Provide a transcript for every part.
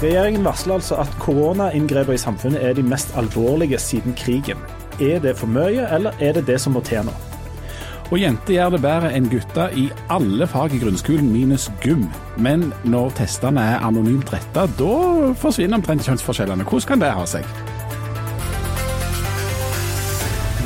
Regjeringen varsler altså at koronainngrepene i samfunnet er de mest alvorlige siden krigen. Er det for mye, eller er det det som må til nå? Og jenter gjør det bedre enn gutter i alle fag i grunnskolen minus gym. Men når testene er anonymt retta, da forsvinner omtrent kjønnsforskjellene. Hvordan kan det ha seg?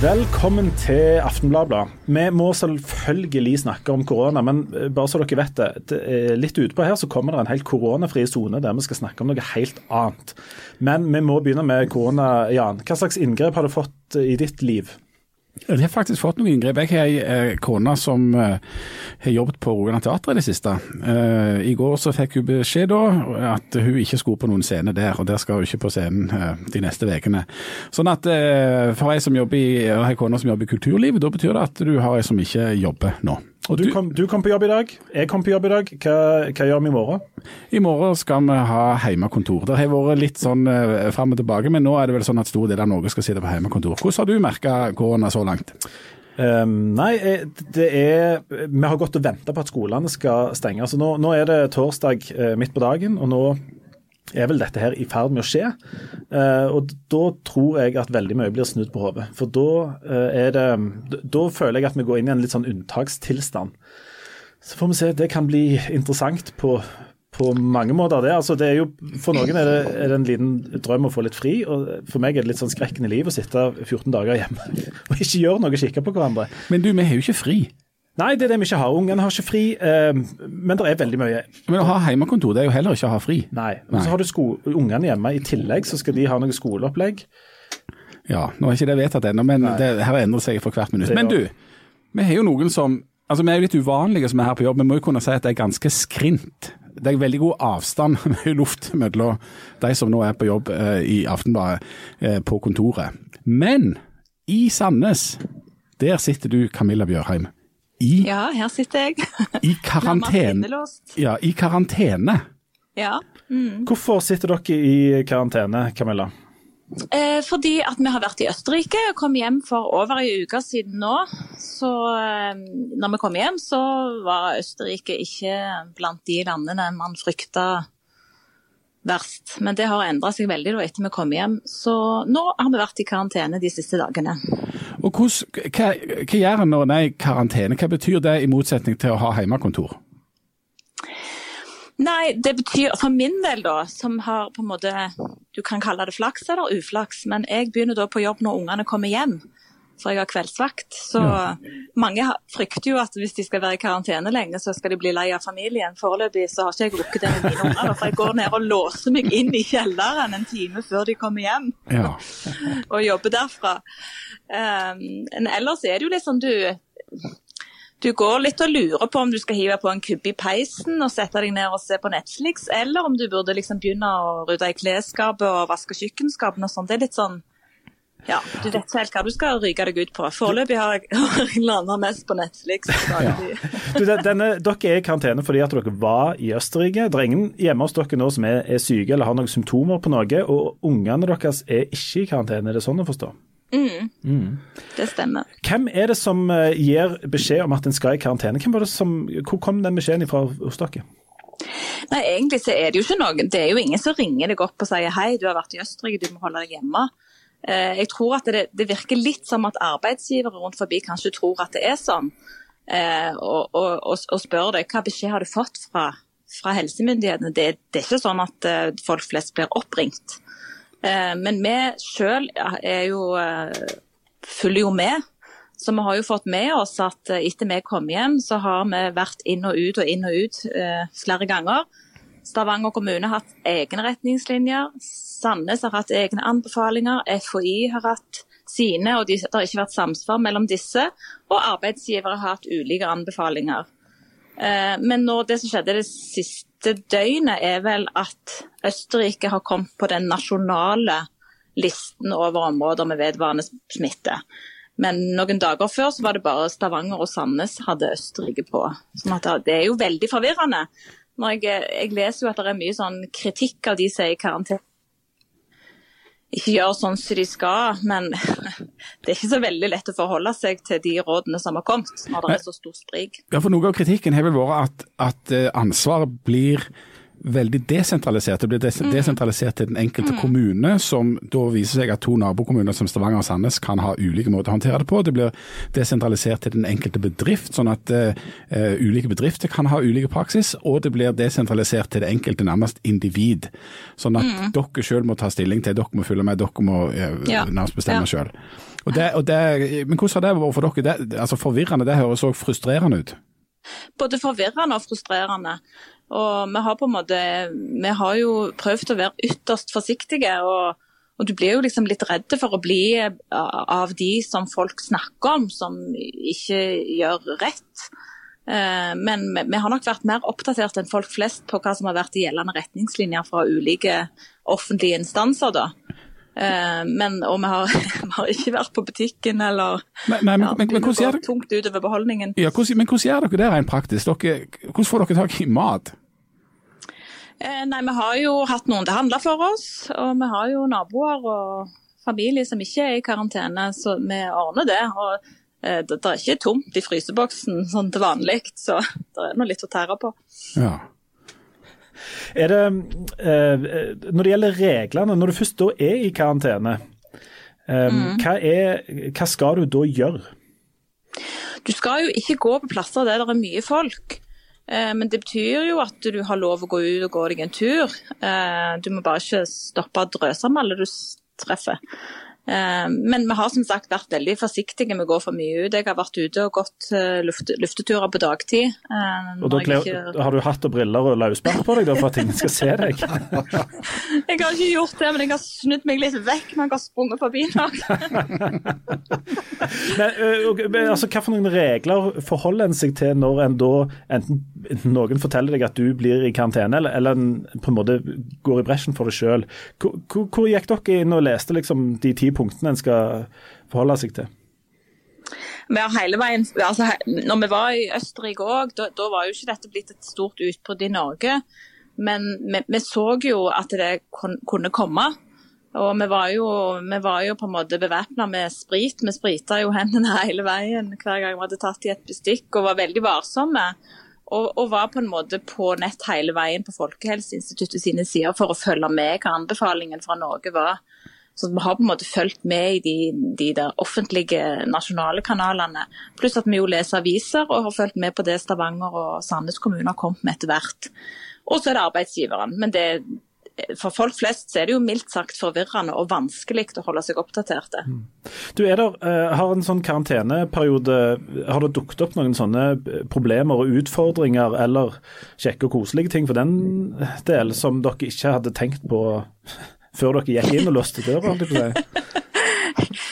Velkommen til Aftenbladet. Vi må selvfølgelig snakke om korona, men eh, bare så dere vet det. litt utpå her så kommer det en helt koronafri sone der vi skal snakke om noe helt annet. Men vi må begynne med korona, Jan. Hva slags inngrep har du fått i ditt liv? Jeg har faktisk fått noen inngrep. Jeg har ei eh, kone som eh, har jobbet på Rogaland Teater i det siste. Eh, I går så fikk hun beskjed da at hun ikke skulle på noen scene der, og der skal hun ikke på scenen de neste ukene. Sånn at for ei som jobber i, har ei kone som jobber i kulturlivet, da betyr det at du har ei som ikke jobber nå. Og du kom, du kom på jobb i dag, jeg kom på jobb i dag. Hva, hva gjør vi i morgen? I morgen skal vi ha hjemmekontor. Det har vært litt sånn eh, fram og tilbake, men nå er det vel sånn at stor del av Norge skal sitte på hjemmekontor. Hvordan har du merka korona så langt? Um, nei, eh, det er Vi har gått og venta på at skolene skal stenge. Altså nå, nå er det torsdag eh, midt på dagen, og nå er vel dette her i ferd med å skje. Eh, og da tror jeg at veldig mye blir snudd på hodet. For da eh, er det Da føler jeg at vi går inn i en litt sånn unntakstilstand. Så får vi se. Det kan bli interessant på, på mange måter. Det. Altså, det jo, for noen er det, er det en liten drøm å få litt fri. og For meg er det litt sånn skrekkende liv å sitte 14 dager hjemme og ikke gjøre noe, kikke på hverandre. Men du, vi har jo ikke fri. Nei, det er det vi ikke har. Ungene har ikke fri, eh, men det er veldig mye. Men å ha hjemmekontor, det er jo heller ikke å ha fri. Nei. Og så har du ungene hjemme i tillegg, så skal de ha noe skoleopplegg. Ja, nå er ikke det vedtatt ennå, men det, her endrer seg for hvert minutt. Men du, vi har jo noen som Altså, Vi er jo litt uvanlige som er her på jobb, vi må jo kunne si at det er ganske skrint. Det er veldig god avstand i luft mellom de som nå er på jobb eh, i Aftenbladet eh, på kontoret. Men i Sandnes, der sitter du, Camilla Bjørheim. I, ja, her sitter jeg. I karantene. Ja, i karantene. Ja. Mm. Hvorfor sitter dere i karantene, Camilla? Eh, fordi at vi har vært i Østerrike og kom hjem for over ei uke siden nå. Så eh, når vi kom hjem, så var Østerrike ikke blant de landene man frykta verst. Men det har endra seg veldig da etter vi kom hjem. Så nå har vi vært i karantene de siste dagene. Og hos, hva, hva gjør en når en er i karantene? Hva betyr det i motsetning til å ha hjemmekontor? Nei, det betyr for min del, da, som har på en måte Du kan kalle det flaks eller uflaks, men jeg begynner da på jobb når ungene kommer hjem for jeg har kveldsvakt. Så ja. mange frykter jo at hvis de skal være i karantene lenge, så skal de bli lei av familien. Foreløpig så har ikke jeg rukket det med mine unger, for jeg går ned og låser meg inn i kjelleren en time før de kommer hjem. Ja. og jobber derfra. Um, ellers er det jo sånn du du går litt og lurer på om du skal hive på en kubbe i peisen og sette deg ned og se på Netflix, eller om du burde liksom begynne å rydde i klesskapet og vaske kjøkkenskapene og sånn. Det er litt sånn ja, du vet ikke helt hva du skal ryke deg ut på. Foreløpig har jeg landa mest på Netflix. Ja. Du, denne, dere er i karantene fordi at dere var i Østerrike. Det er ingen hjemme hos dere nå som er, er syke eller har noen symptomer på noe. Og ungene deres er ikke i karantene, er det sånn å forstå? Mm. Mm. Det stemmer. Hvem er det som eh, gir beskjed om at en skal i karantene? Som, hvor kom den beskjeden fra hos dere? Nei, Egentlig så er det jo ikke noe. Det er jo ingen som ringer deg opp og sier hei, du har vært i Østerrike, du må holde deg hjemme. Eh, jeg tror at det, det, virker litt som at arbeidsgivere rundt forbi kanskje tror at det er sånn, eh, og, og, og spør deg hva beskjed har du fått fra, fra helsemyndighetene. Det, det, er ikke sånn at eh, folk flest blir oppringt. Men vi sjøl er følger jo med. Så vi har jo fått med oss at etter vi kom hjem, så har vi vært inn og ut og inn og ut flere ganger. Stavanger kommune har hatt egne retningslinjer. Sandnes har hatt egne anbefalinger. FHI har hatt sine, og det har ikke vært samsvar mellom disse. Og arbeidsgivere har hatt ulike anbefalinger. Eh, men nå, det som skjedde det siste døgnet, er vel at Østerrike har kommet på den nasjonale listen over områder med vedvarende smitte. Men noen dager før så var det bare Stavanger og Sandnes hadde Østerrike på. Sånn det er jo veldig forvirrende. Jeg, jeg, leser jo at det er mye sånn kritikk av de som er i karantene. Ikke gjør sånn som de skal, men det er ikke så veldig lett å forholde seg til de rådene som har kommet, når det er så stort sprik. Ja, for Noe av kritikken har vel vært at, at eh, ansvaret blir veldig desentralisert. Det blir des Mm. desentralisert til den enkelte kommune, som da viser seg at to nabokommuner som Stavanger og Sandnes kan ha ulike måter å håndtere det på. Det blir desentralisert til den enkelte bedrift, sånn at uh, ulike bedrifter kan ha ulike praksis. Og det blir desentralisert til det enkelte nærmest individ. Sånn at dere selv må ta stilling til, dere må følge med, dere må Mm. Ja. nærmest bestemme Ja. det, men hvordan har det vært for dere? Det, altså Forvirrende, det høres òg frustrerende ut. både forvirrende og frustrerende. Og vi har på en måte Vi har jo prøvd å være ytterst forsiktige. og og du blir jo liksom litt redd for å bli av de som folk snakker om, som ikke gjør rett. Eh, Men vi- har nok vært mer oppdatert enn folk flest på hva som har vært i gjeldende retningslinjer fra ulike offentlige instanser. da. Eh, Men, og vi har, vi har ikke vært på butikken eller Nei, nei, men, ja, men, men, hvordan, gjør tungt utover beholdningen. ja, hvordan, men hvordan gjør dere det rent praktisk? Dere, hvordan får dere tak i mat? Eh, nei, vi har jo hatt noen til å handle for oss, og vi har jo naboer og familie som ikke er i karantene, så vi ordner det. Og eh, det, det er ikke tomt i fryseboksen sånn til vanlig, så det er noe litt å tære på. Ja. Er det, eh, når det gjelder reglene, når du først da er i karantene, eh, hva, er, hva skal du da gjøre? Du skal jo ikke gå på plasser der det er mye folk. Eh, Men det betyr jo at du har lov å gå ut og gå deg en tur. Eh, Du må bare ikke stoppe å drøse med alle du treffer. Eh, Men vi har som sagt vært veldig forsiktige med å gå for mye ut. Jeg har vært ute og gått luft, lufteturer på dagtid. eh, Og da ikke- Har du hatt og briller og løsbart på deg da, for at ingen skal se deg? Jeg har ikke gjort det, men jeg har snudd meg litt vekk når jeg har sprunget forbi noen. Men, altså, hva for noen regler forholder en seg til når en da enten noen forteller deg at du blir i karantene, eller, eller en på en måte går i bresjen for det sjøl? Hvor, hvor gikk dere inn og leste liksom, de ti punktene en skal forholde seg til? Vi har hele veien, altså, når vi var i Østerrike òg, da, da var jo ikke dette blitt et stort utbrudd i Norge. Men vi, vi så jo at det kon, kunne komme. Og vi var jo, vi var jo på en måte bevæpna med sprit. Vi sprita jo hendene hele veien hver gang vi hadde tatt i et bestikk og var veldig varsomme. Og, og var på en måte på nett hele veien på Folkehelseinstituttet sine sider for å følge med hva anbefalingen fra Norge var. Så vi har på en måte fulgt med i de, de der offentlige nasjonale kanalene. Pluss at vi jo leser aviser og har fulgt med på det Stavanger og Sandnes kommune har kommet med etter hvert. Og så er det arbeidsgiveren. Men det, for folk flest så er det jo mildt sagt forvirrende og vanskelig å holde seg oppdaterte. Du er der, eh, har en sånn karanteneperiode, har det dukket opp noen sånne problemer og utfordringer eller kjekke og koselige ting for den del som dere ikke hadde tenkt på før dere gikk inn og låste døra?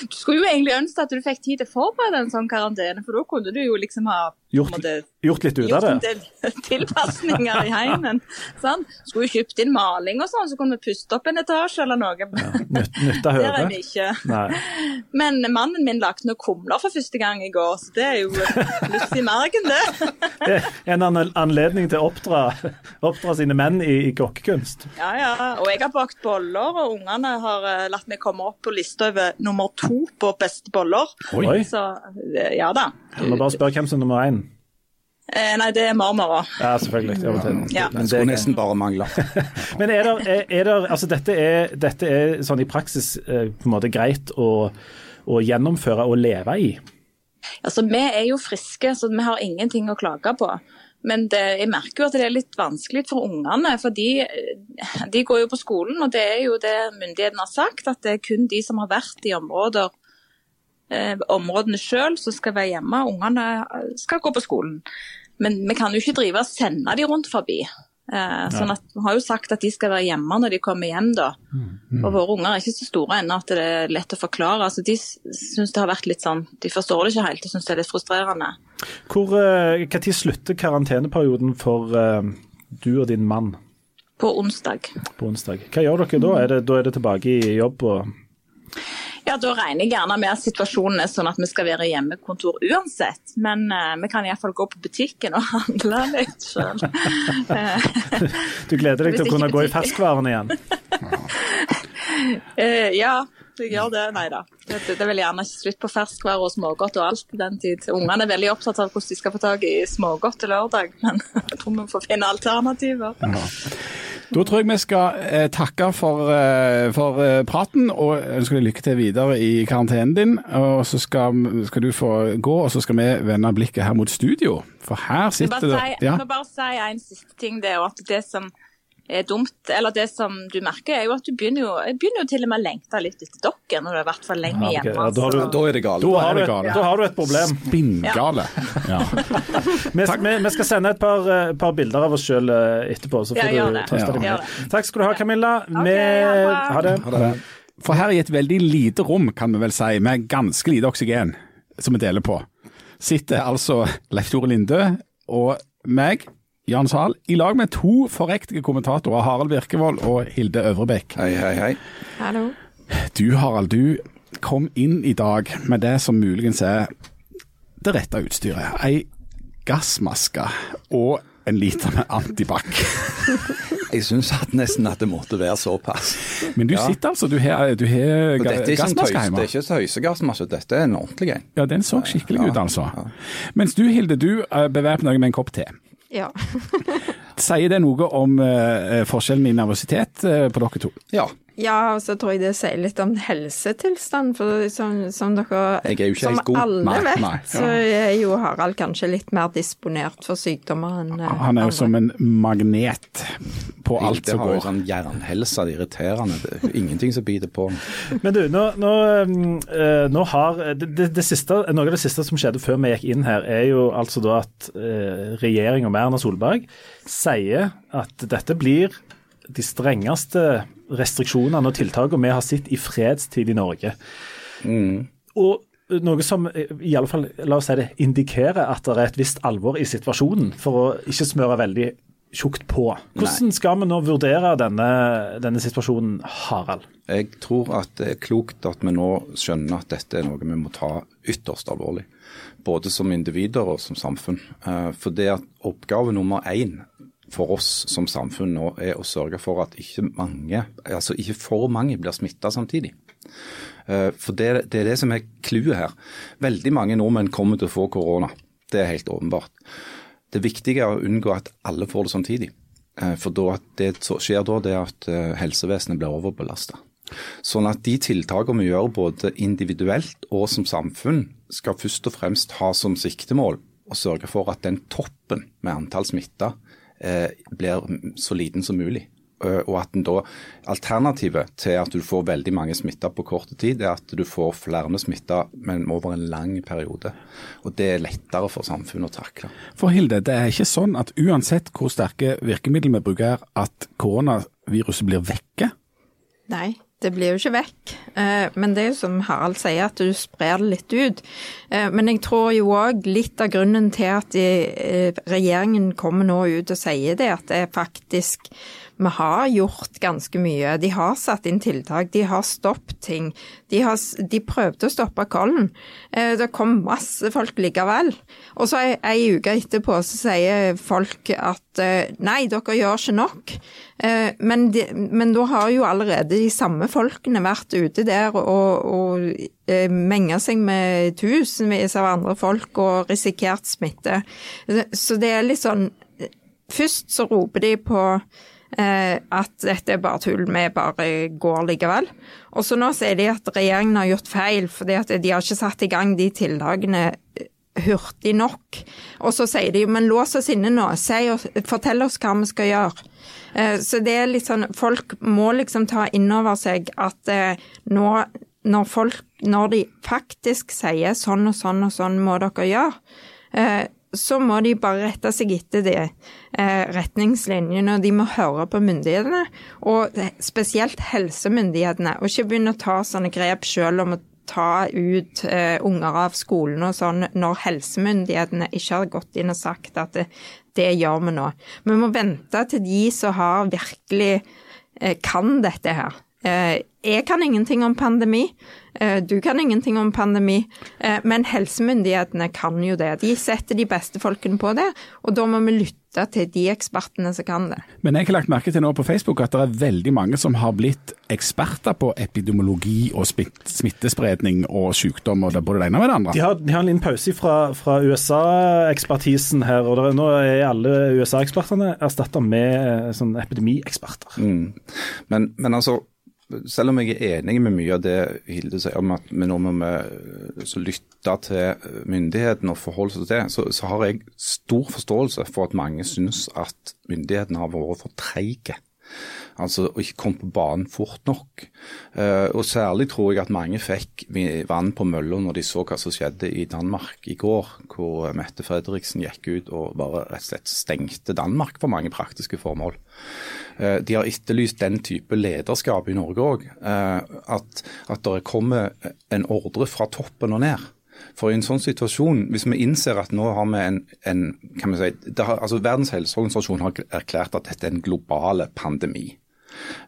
Du skulle jo egentlig ønske at du fikk tid til å forberede en sånn karantene, for da kunne du jo liksom ha Gjort, måte, gjort litt ut av gjort en det? del tilpasninger i heimen. Sånn. Skulle jo kjøpt inn maling og sånn, så kunne vi puste opp en etasje eller noe. Nytt nytta Der er vi ikke. Nei. Men mannen min lagde noen kumler for første gang i går, så det er jo pluss i margen, det. En anledning til å oppdra, oppdra sine menn i, i kokkekunst. Ja, ja. Og jeg har bakt boller, og ungene har eh, latt meg komme opp på lista over nummer to på beste boller. Oi. Så eh, ja da. Jeg må bare spørre hvem som er nummer én. Eh, nei, det er marmora. Ja, selvfølgelig. Ja, men. Ja. Men, Skulle nesten bare mangle. men er det, er, er der, altså dette er, dette er sånn i praksis eh, på en måte greit å, å gjennomføre og leve i? Altså, Vi er jo friske, så vi har ingenting å klage på. Men det, jeg merker jo at det er litt vanskelig for ungene. For de, de går jo på skolen, og det er jo det myndighetene har sagt. At det er kun de som har vært i områder, eh, områdene sjøl som skal være hjemme. Ungene eh, skal gå på skolen. Men vi kan jo ikke drive og sende de rundt forbi. Eh, sånn at Vi har jo sagt at de skal være hjemme når de kommer hjem. da. Og Våre unger er ikke så store ennå at det er lett å forklare. altså De synes det har vært litt sånn, de forstår det ikke helt og syns det er litt frustrerende. Hvor, eh, Hva tid slutter karanteneperioden for eh, du og din mann På onsdag. på onsdag? Hva gjør dere da? Er det, da er det tilbake i jobb? og... Ja, Da regner jeg gjerne med at situasjonen er sånn at vi skal være hjemmekontor uansett. Men uh, vi kan iallfall gå på butikken og handle litt sjøl. Du gleder deg til å kunne ikke gå i ferskvarene igjen? uh, ja, jeg gjør det. Nei da. Det, det vel gjerne slutt på ferskvarer og smågodt og alt den tid. Ungene er veldig opptatt av hvordan de skal få tak i smågodt til lørdag, men jeg tror vi får finne alternativer. Da tror jeg vi skal eh, takke for, eh, for eh, praten og ønsker deg lykke til videre i karantenen din. Og så skal, skal, du få gå, og så skal vi vende blikket her mot studio. For her sitter det Jeg må bare si en siste ting. Det er at det som er dumt, eller det som du merker, er jo at du begynner jo, begynner jo til og med å lengte litt etter dere når du har vært for lenge ja, okay. hjemme. Ja, da, du, da, er det galt. Da, har, du, da har du et problem. Spinngale. Ja. vi, vi, vi, skal sende et par, uh, par bilder av oss sjøl eh, etterpå, så får du trøste deg med. Takk skal du ha, Camilla. Okay, ha det. Ha det. For her i et veldig lite rom, kan vi vel si, med ganske lite oksygen, som vi deler på, sitter altså Leif Tore Lindø og meg Jan Sahl, i lag med to forrektige kommentatorer, Harald Virkevold og Hilde Øvrebekk. Hei, hei, hei. Hallo. Du Harald, du kom inn i dag med det som muligens er det rette utstyret. Ei gassmaske og en liter med antibac. Jeg syns nesten at det måtte være såpass. Men du ja. sitter altså, du har, du har gassmaske hjemme? Det er ikke tøysegassmaske, dette er en ordentlig en. Ja, den så skikkelig ut altså. Ja. Mens du Hilde, du eh, bevæpner deg med en kopp te. Ja. Sier det noe om uh, forskjellen i nervøsitet uh, på dere to? Ja. Ja, og så tror jeg det sier litt om helsetilstand. For som, som dere Som alle nei, vet, nei, ja. så er jo Harald kanskje litt mer disponert for sykdommer enn uh, Han er jo som en magnet på alt som går. Det har jo sånn jernhelse, det er irriterende. Det er ingenting som biter på. Men du, nå, nå, uh, nå har det, det, det, siste, Noe av det siste som skjedde før vi gikk inn her, er jo altså da at regjeringa med Erna Solberg sier at dette blir de strengeste restriksjonene og tiltakene vi har sett i fredstid i Norge. Mm. Og noe som i alle fall, la oss si det, indikerer at det er et visst alvor i situasjonen, for å ikke smøre veldig tjukt på. Hvordan Nei. skal vi nå vurdere denne, denne, situasjonen, Harald? Jeg tror at det er klokt at vi nå skjønner at dette er noe vi må ta ytterst alvorlig. Både som individer og som samfunn. Eh, for det at oppgave nummer én for oss som samfunn nå er å sørge for at ikke mange, altså ikke for mange blir smitta samtidig. Eh, for det, det, er det som er clouet her. Veldig mange nordmenn kommer til å få korona. Det er helt åpenbart. Det viktige er å unngå at alle får det samtidig. Eh, for da, det skjer da det at eh, helsevesenet blir overbelasta. Sånn at de tiltakene vi gjør både individuelt og som samfunn, skal først og fremst ha som siktemål å sørge for at den toppen med antall smitta blir så liten som mulig. Eh, og at da, Alternativet til at du får veldig mange smitta på kort tid, er at du får flere smitta, men over en lang periode. Og Det er lettere for samfunnet å takle. For Hilde, det er ikke sånn at uansett hvor sterke virkemidler vi bruker, at koronaviruset blir vekke? Nei, det blir jo ikke vekk. Eh, men det er jo som Harald sier, at du sprer det litt ut. Eh, men jeg tror jo òg litt av grunnen til at eh, regjeringen kommer nå ut og sier det, at det er faktisk vi har gjort ganske mye. De har satt inn tiltak, de har stoppet ting. De, har, de prøvde å stoppe Kollen. Eh, det kom masse folk likevel. Og så ei uke etterpå så sier folk at eh, nei, dere gjør ikke nok. Eh, men, de, men da har jo allerede de samme folkene vært ute der og, og menga seg med tusenvis av andre folk og risikert smitte. Så det er litt sånn Først så roper de på at dette er bare tull, vi bare går likevel. Og så nå sier de at regjeringen har gjort feil, fordi at de har ikke satt i gang de tiltakene eh, hurtig nok. Og så sier de men lås oss inne nå, fortell oss hva vi skal gjøre. Eh, så det er litt sånn, folk må liksom ta inn over seg at nå når, folk, når de faktisk sier sånn og sånn og sånn må dere gjøre, så må de bare rette seg etter de eh, retningslinjene, og de må høre på myndighetene, og spesielt helsemyndighetene, og ikke begynne å ta sånne grep selv om å ta ut eh, unger av skolen og sånn, når helsemyndighetene ikke har gått inn og sagt at det, det gjør vi nå. Vi må vente til de som har virkelig eh, kan dette her. Eh, jeg kan ingenting om pandemi. Eh, du kan ingenting om pandemi, eh, men helsemyndighetene kan jo det. De setter de beste folkene på det, og da må vi lytte til de ekspertene som kan det. Men jeg har lagt merke til nå på Facebook at det er veldig mange som har blitt eksperter på epidemiologi og smittespredning og sykdom og det både det ene med det andre. De har, de har en liten pause fra, fra USA-ekspertisen her, og er, nå er alle USA-ekspertene erstatta med sånn epidemieksperter. Mm. Men, men altså selv om jeg er enig med mye av det Hilde sier om at vi nå må lytte til myndighetene og forholde oss til det, så, så, har jeg stor forståelse for at mange syns at myndighetene har vært for treige. Altså å ikke komme på banen fort nok. Uh, og Særlig tror jeg at mange fikk vann på mølla når de så hva som skjedde i Danmark i går, hvor Mette Fredriksen gikk ut og bare rett og slett stengte Danmark for mange praktiske formål. Uh, de har etterlyst den type lederskap i Norge òg. Eh, at, at det kommer en ordre fra toppen og ned. For i en sånn situasjon, hvis vi innser at nå har vi en, en kan vi si, har, altså Verdens helseorganisasjon har erklært at dette er en global pandemi.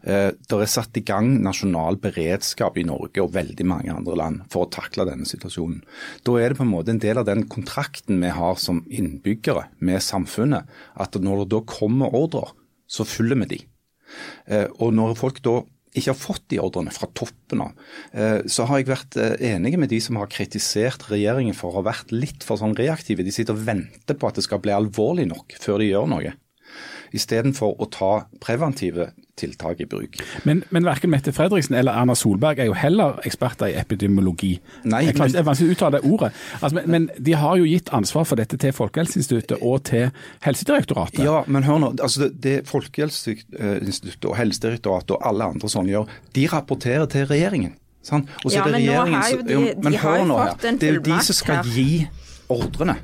Eh, det er satt i gang nasjonal beredskap i Norge og veldig mange andre land for å takle denne situasjonen. Da er det på en måte en del av den kontrakten vi har som innbyggere med samfunnet, at når det da kommer ordrer, så følger vi de. Eh, og når folk da ikke har fått de ordrene fra toppen av, eh, så har jeg vært enig med de som har kritisert regjeringen for å ha vært litt for sånn reaktive. De sitter og venter på at det skal bli alvorlig nok før de gjør noe istedenfor å ta preventive tiltak i bruk. Men, men verken Mette Fredriksen eller Erna Solberg er jo heller eksperter i epidemiologi. Nei, jeg klarer ikke vanskelig å uttale det ordet. Altså, men, men, de har jo gitt ansvar for dette til Folkehelseinstituttet og til Helsedirektoratet. Ja, men hør nå. altså Det, det Folkehelseinstituttet og Helsedirektoratet og alle andre sånne gjør, de rapporterer til regjeringen. Sånn? ja, men nå har jo de, de, de har jo fått en fullmakt her. Det er jo de som skal gi ordrene.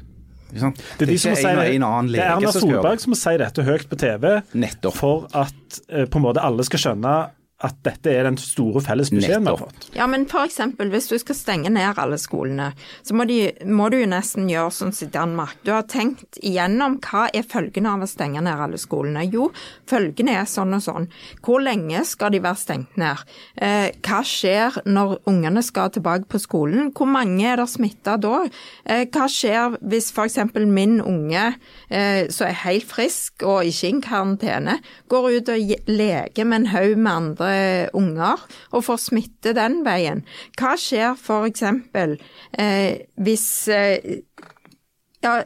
Det er, de som en, en det er Erna Solberg som må si dette høyt på TV Nettopp. for at eh, på en måte alle skal skjønne at dette er den store felles beskjeden vi har fått. Ja, men f.eks. hvis du skal stenge ned alle skolene, så må, de, må, du jo nesten gjøre sånn som i Danmark. Du har tenkt igjennom hva er følgene av å stenge ned alle skolene. Jo, følgene er sånn og sånn. Hvor lenge skal de være stengt ned? Eh, hva skjer når ungene skal tilbake på skolen? Hvor mange er det smitta da? Eh, hva skjer hvis f.eks. min unge, eh, som er helt frisk og ikke i karantene, går ut og leker med en haug med andre unger, og får smitte den veien. Hva skjer f.eks. Eh, hvis eh, ja,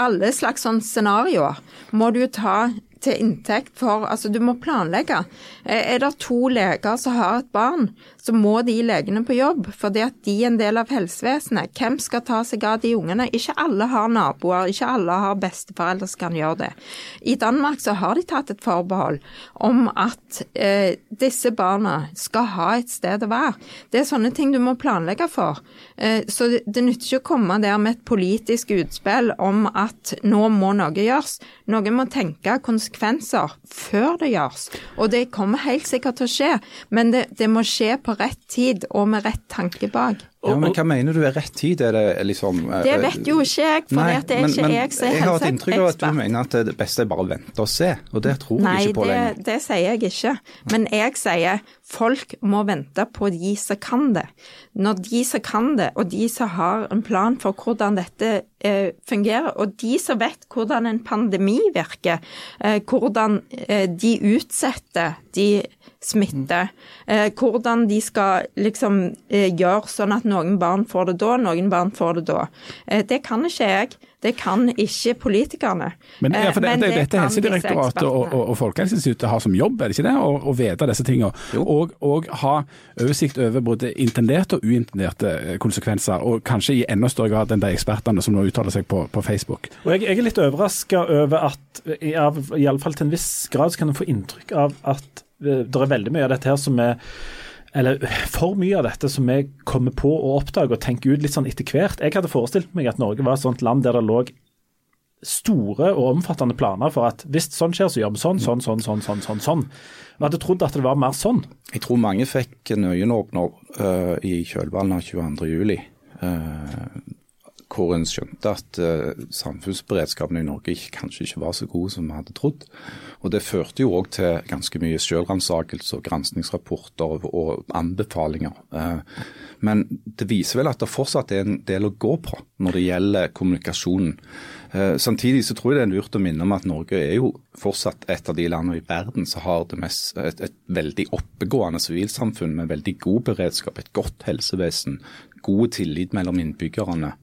alle slags sånne scenarioer må du ta til inntekt for Altså, du må planlegge. Eh, er det to leger som har et barn, så må de legene på jobb, fordi at de er en del av helsevesenet. Hvem skal ta seg av de ungene? Ikke alle har naboer, ikke alle har besteforeldre som kan gjøre det. I Danmark så har de tatt et forbehold om at eh, disse barna skal ha et sted å være. Det er sånne ting du må planlegge for. Eh, så det, nytter ikke å komme der med et politisk utspill om at nå må noe gjøres. Noen må tenke konsekvenser før det gjøres. Og det kommer helt sikkert til å skje, men det, det må skje på rett tid og med rett tanke bak. Ja, men Hva mener du er rett tid? Er det liksom eh, Det vet jo ikke jeg, for nei, det er ikke men, jeg som er helseekspert. Jeg har et inntrykk av at du mener at det beste er bare å vente og se, og det tror nei, jeg ikke på det, lenger. Nei, det sier jeg ikke. Men jeg sier folk må vente på de som kan det. Når de som kan det, og de som har en plan for hvordan dette eh, fungerer, og de som vet hvordan en pandemi virker, eh, hvordan eh, de utsetter de smitte. Eh, hvordan de skal liksom eh, gjøre sånn at noen barn får det da, noen barn får det da. Eh, det kan ikke jeg. Det kan ikke politikerne. Men, ja, for det, Men det, det dette Helsedirektoratet og, og, og Folkehelseinstituttet har som jobb, er det ikke det? Å, å vite disse tingene. Og, og, ha oversikt over både intenderte og uintenderte konsekvenser. Og kanskje i enda større grad enn de ekspertene som nå uttaler seg på, på Facebook. Og jeg, jeg er litt overraska over at iallfall til en viss grad så kan en få inntrykk av at det er veldig mye av dette her som er eller for mye av dette som vi kommer på å oppdage og tenke ut litt sånn etter hvert. Jeg hadde forestilt meg at Norge var et sånt land der det lå store og omfattende planer for at hvis sånn skjer, så gjør vi sånn, sånn, sånn, sånn, sånn. sånn, sånn. Vi hadde trodd at det var mer sånn. Jeg tror mange fikk en øyenåpner uh, i kjølvannet av 22.07. Uh, hvor en skjønte at uh, samfunnsberedskapen i Norge kanskje ikke var så god som vi hadde trodd. Og Det førte jo òg til ganske mye selvransakelse og granskingsrapporter og, anbefalinger. Uh, men det viser vel at det fortsatt er en del å gå på når det gjelder kommunikasjonen. Uh, samtidig så tror jeg det er lurt å minne om at Norge er jo fortsatt et av de landene i verden som har mest, et, et veldig oppegående sivilsamfunn med veldig god beredskap, et godt helsevesen, god tillit mellom innbyggerne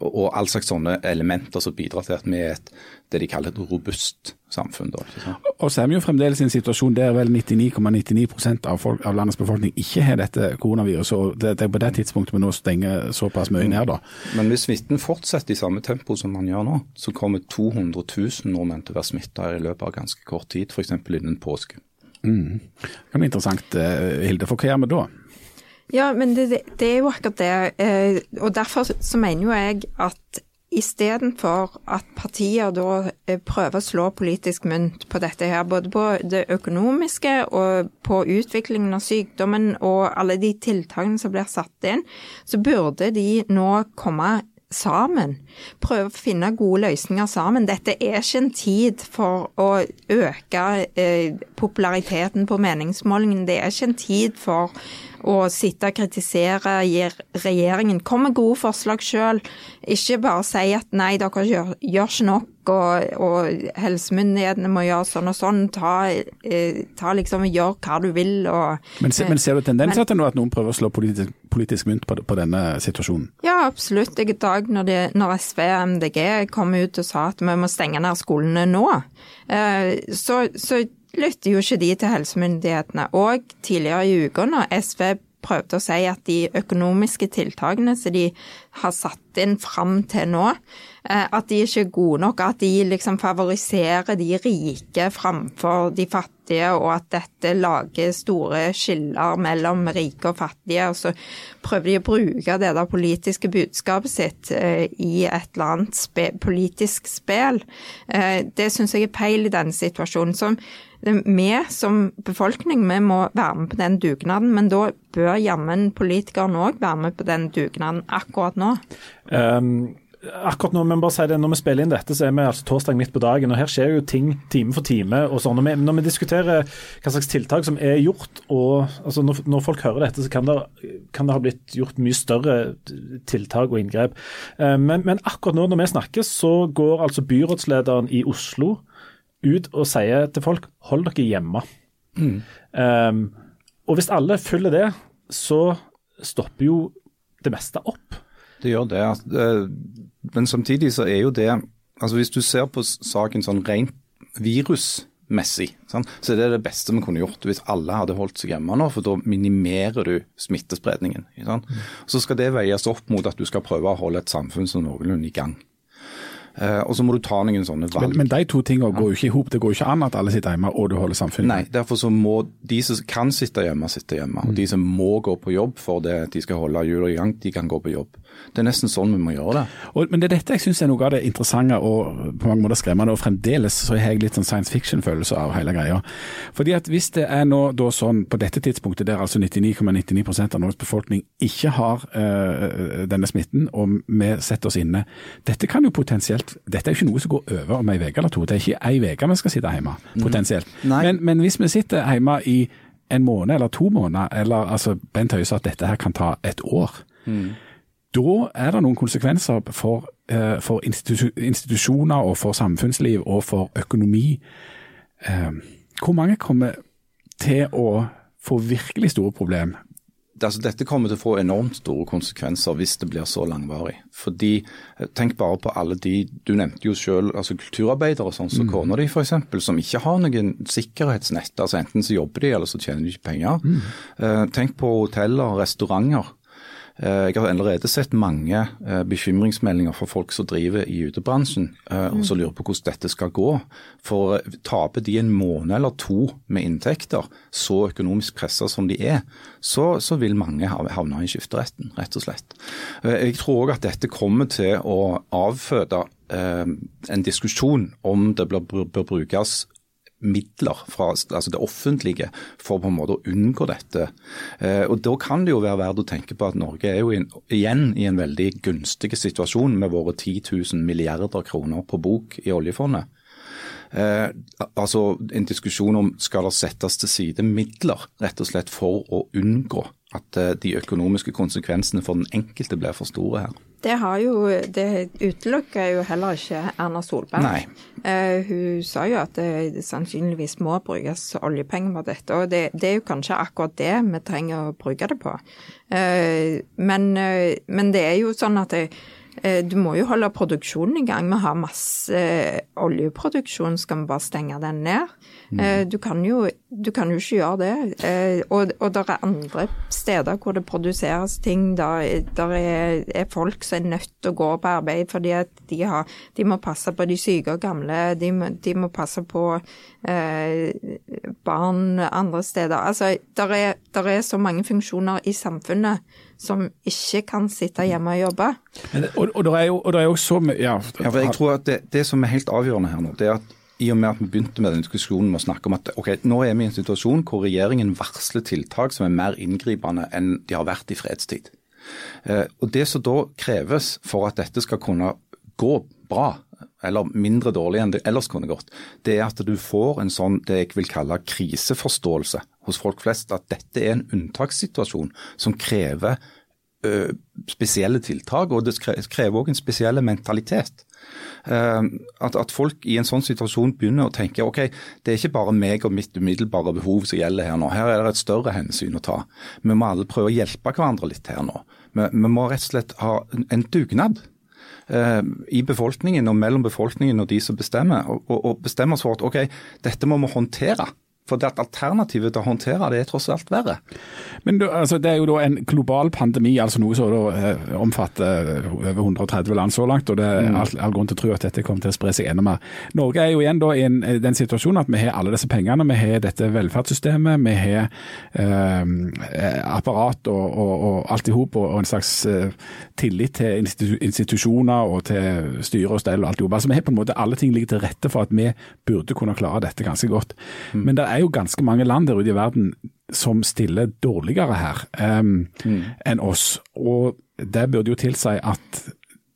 og all slags sånne elementer som bidrar til at vi er et, det de kaller et robust samfunn. Da, og så er vi jo fremdeles i en situasjon der vel 99,99 ,99 av, folk, av landets befolkning ikke har dette koronaviruset. og det, det, er på det tidspunktet vi nå stenger såpass mye ned. da. Men hvis smitten fortsetter i samme tempo som man gjør nå, så kommer 200 000 nordmenn til å være smitta i løpet av ganske kort tid, f.eks. innen påske. Mm. Det kan bli interessant, eh, Hilde. For hva gjør vi da? Ja, men det, det, er jo akkurat det. Eh, og derfor så mener jo jeg at istedenfor at partier da eh, prøver å slå politisk mynt på dette her, både på det økonomiske og på utviklingen av sykdommen og alle de tiltakene som blir satt inn, så burde de nå komme sammen. Prøve å finne gode løsninger sammen. Dette er ikke en tid for å øke eh, populariteten på meningsmålingen. Det er ikke en tid for å sitte og kritisere regjeringen. Kom med gode forslag sjøl. Ikke bare si at nei, dere gjør, gjør ikke nok og, og, helsemyndighetene må gjøre sånn og sånn. Ta, eh, ta liksom og gjør hva du vil. Og, men, se, men, ser du tendenser til at noen prøver å slå politisk, politisk mynt på, på, denne situasjonen? Ja, absolutt. I dag når, de, når SV og MDG kom ut og sa at vi må stenge ned skolene nå, eh, så, så lytter jo ikke de til helsemyndighetene. Og tidligere i uka, når SV prøvde å si at de økonomiske tiltakene som de har satt inn fram til nå, eh, at de ikke er gode nok. At de liksom favoriserer de rike framfor de fattige, og at dette lager store skiller mellom rike og fattige. Og så prøver de å bruke det der politiske budskapet sitt eh, i et eller annet spe, politisk spill. Eh, det syns jeg er feil i denne situasjonen. som vi som befolkning vi må være med på den dugnaden, men da bør jammen politikerne òg være med på den dugnaden akkurat nå. Um, akkurat nå, men bare si det, Når vi spiller inn dette, så er vi altså torsdag midt på dagen. og Her skjer jo ting time for time. og sånn. Når, når vi, diskuterer hva slags tiltak som er gjort, og altså når, når, folk hører dette, så kan det, kan det, ha blitt gjort mye større tiltak og inngrep. Um, men, men akkurat nå når vi snakker, så går altså byrådslederen i Oslo ut og sier til folk hold dere hjemme. Mm. Um, og hvis alle følger det, så stopper jo det meste opp. Det gjør det. Eh, men samtidig så er jo det altså Hvis du ser på saken sånn rent virusmessig, sånn, så er det det beste vi kunne gjort hvis alle hadde holdt seg hjemme nå, for da minimerer du smittespredningen. Sånn. Så skal det veies opp mot at du skal prøve å holde et samfunn som noenlunde i gang. Uh, og så må du ta noen sånne valg. Men, men de to tingene går jo ikke i hop. Det går jo ikke an at alle sitter hjemme og du holder samfunnet. Nei, derfor så må de som kan sitte hjemme, sitte hjemme. Og de som må gå på jobb for det at de skal holde hjulene i gang, de kan gå på jobb. Det er nesten sånn vi må gjøre det. Og, men det er dette jeg syns er noe av det interessante og på mange måter skremmende. Og fremdeles så har jeg litt sånn science fiction-følelse av hele greia. Fordi at hvis det er nå da sånn på dette tidspunktet der altså 99,99 ,99 av Norges befolkning ikke har øh, denne smitten, og vi setter oss inne Dette kan jo potensielt Dette er jo ikke noe som går over om ei uke eller to. Det er ikke ei uke vi skal sitte hjemme, mm. potensielt. Men, men, hvis vi sitter hjemme i en måned eller to måneder, eller altså Bent Høie sa at dette her kan ta et år. Mm da er det noen konsekvenser for, eh, for institusjoner og for samfunnsliv og for økonomi. Eh, hvor mange kommer til å få virkelig store problemer? Altså, dette kommer til å få enormt store konsekvenser hvis det blir så langvarig. Fordi, eh, Tenk bare på alle de du nevnte jo selv, altså kulturarbeidere sånn som mm. kona di f.eks., som ikke har noen sikkerhetsnett. altså Enten så jobber de, eller så tjener de ikke penger. Mm. Tenk på hoteller og restauranter Eh, jeg har allerede sett mange eh, bekymringsmeldinger fra folk som driver i utebransjen eh, og som lurer på hvordan dette skal gå. For taper de en måned eller to med inntekter, så økonomisk pressa som de er, så, så, vil mange havne i skifteretten, rett og slett. Jeg tror òg at dette kommer til å avføde en diskusjon om det bør brukes midler fra altså det offentlige for på en måte å unngå dette. Eh, og Da kan det jo være verdt å tenke på at Norge er jo igjen i en veldig gunstig situasjon med våre 10 000 milliarder kroner på bok i oljefondet. Eh, altså En diskusjon om skal det settes til side midler rett og slett for å unngå at eh, de økonomiske konsekvensene for den enkelte blir for store her. Det, har jo, det utelukker jo heller ikke Erna Solberg. Uh, hun sa jo at det sannsynligvis må brukes oljepenger på dette, og det, det, er jo kanskje akkurat det vi trenger å bruke det på. Uh, men, uh, men, det er jo sånn at det, Eh, du må jo holde produksjonen i gang. Vi har masse eh, oljeproduksjon, skal vi bare stenge den ned? Mm. Eh, du, kan jo, du, kan jo, ikke gjøre det. Og, og det er andre steder hvor det produseres ting. Der, der er, er, folk som er nødt til å gå på arbeid fordi at de, har, de må passe på de syke og gamle. De må, de må passe på eh, barn andre steder. Altså, der er, der er så mange funksjoner i samfunnet som ikke kan sitte hjemme og jobbe. Men, og, og, det er jo, og det er jo så mye ja. ja, for jeg tror at det, det, som er helt avgjørende her nå, det er at i og med at vi begynte med den diskusjonen med å snakke om at ok, nå er vi i en situasjon hvor regjeringen varsler tiltak som er mer inngripende enn de har vært i fredstid. Eh, og Det som da kreves for at dette skal kunne gå bra, eller mindre dårlig enn det ellers kunne gått, det er at du får en sånn det jeg vil kalle kriseforståelse hos folk flest. At dette er en unntakssituasjon som krever ø, spesielle tiltak, og det krever òg en spesiell mentalitet. At, at, folk i en sånn situasjon begynner å tenke ok, det er ikke bare meg og mitt umiddelbare behov som gjelder her nå. Her er det et større hensyn å ta. Vi må alle prøve å hjelpe hverandre litt her nå. Vi, vi må rett og slett ha en dugnad eh, i befolkningen og mellom befolkningen og de som bestemmer, og, og bestemmer oss for at ok, dette må vi håndtere. For det at alternativet til å håndtere det er tross alt verre. Men du, altså, Det er jo da en global pandemi, altså noe som da, eh, omfatter eh, over 130 land så langt. og Det er mm. all, all, grunn til å tro at dette kommer til å spre seg enda mer. Norge er jo igjen da i en, den situasjonen at vi har alle disse pengene. Vi har dette velferdssystemet, vi har eh, apparat og, og, og alt i hop, og, og, en slags eh, tillit til institu institusjoner og til styre og stell og alt i hop. Altså, vi har på en måte alle ting ligger til rette for at vi burde kunne klare dette ganske godt. Mm. Men det er er jo ganske mange land der ute i verden som stiller dårligere her um, mm. enn oss. Og det burde jo tilsi at